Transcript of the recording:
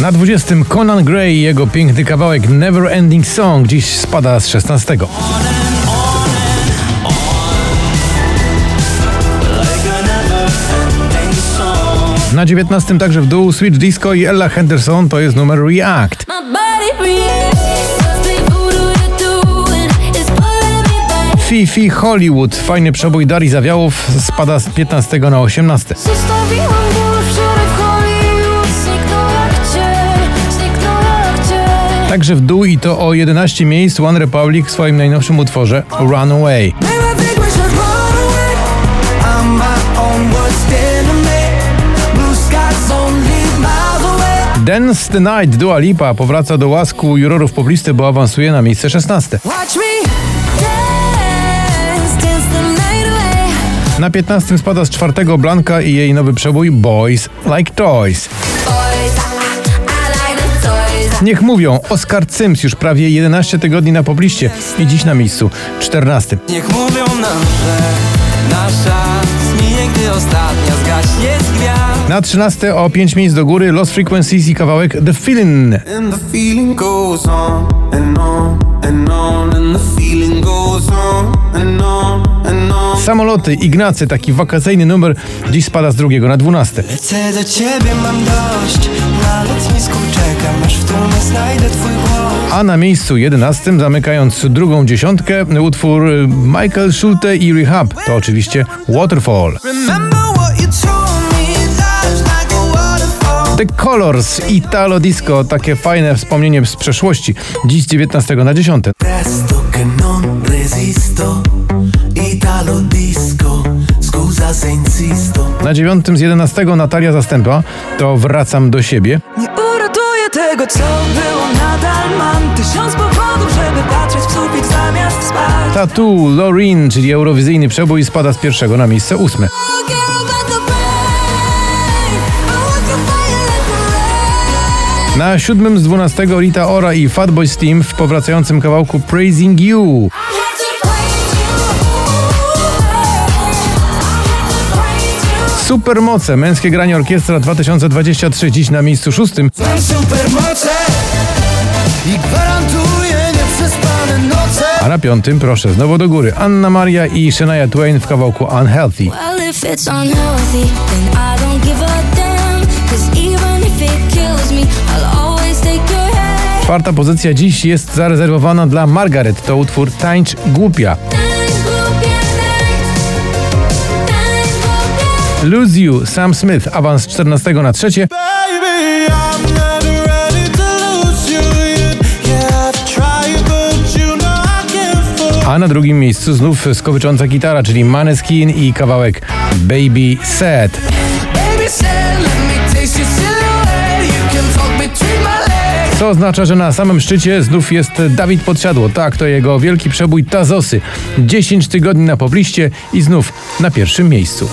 Na 20 Conan Gray i jego piękny kawałek Never Ending Song dziś spada z 16. Na 19 także w dół Switch Disco i Ella Henderson to jest numer React. Fifi Hollywood, fajny przebój Darii Zawiałów spada z 15 na 18. Także w dół i to o 11 miejsc One Republic w swoim najnowszym utworze Runaway. Dance the Night Dua Lipa powraca do łasku jurorów poblisty, bo awansuje na miejsce 16. Watch me. Dance, dance the night away. Na 15 spada z czwartego Blanka i jej nowy przebój Boys Like Toys. Niech mówią, Oscar Sims już prawie 11 tygodni na pobliście i dziś na miejscu 14. Niech mówią nam, że nasza zminie, gdy ostatnia zgaśnie z gwiazd. Na 13 o 5 miejsc do góry Lost Frequencies i kawałek The Feeling. And the feeling goes on and on and on, and the feeling goes on and on and on. Samoloty, Ignacy, taki wakacyjny numer, dziś spada z drugiego na 12. Lecę do ciebie, mam dość. A na miejscu 11, zamykając drugą dziesiątkę, utwór y, Michael Schulte i Rehab. To oczywiście Waterfall. The Colors, Italo Disco, takie fajne wspomnienie z przeszłości. Dziś z 19 na 10. Presto che non resisto, Italo disco, scusa se insisto. Na 9 z 11 Natalia Zastępa, to Wracam do siebie. Tego, co było, nadal mam tysiąc powodów, żeby patrzeć w sufit zamiast spać. Tattoo, Loreen, czyli eurowizyjny przebój, spada z pierwszego na miejsce ósme. Na siódmym z 12 Rita Ora i Fatboy Steam w powracającym kawałku Praising You. Supermoce, męskie granie orkiestra 2023, dziś na miejscu szóstym. Mam supermoce i gwarantuję nieprzespane noce. A na piątym, proszę, znowu do góry, Anna Maria i Shania Twain w kawałku Unhealthy. Well, if it's unhealthy, then I don't give a damn. Cause even if it kills me, I'll always take your hand. Czwarta pozycja dziś jest zarezerwowana dla Margaret, to utwór Tańcz Głupia. Tańcz głupia, Lose You, Sam Smith, awans z 14 na trzecie. A na drugim miejscu znów skowycząca gitara, czyli Maneskin i kawałek Baby Sad. Co oznacza, że na samym szczycie znów jest Dawid Podsiadło. Tak, to jego wielki przebój Tazosy. 10 tygodni na pobliście i znów na pierwszym miejscu.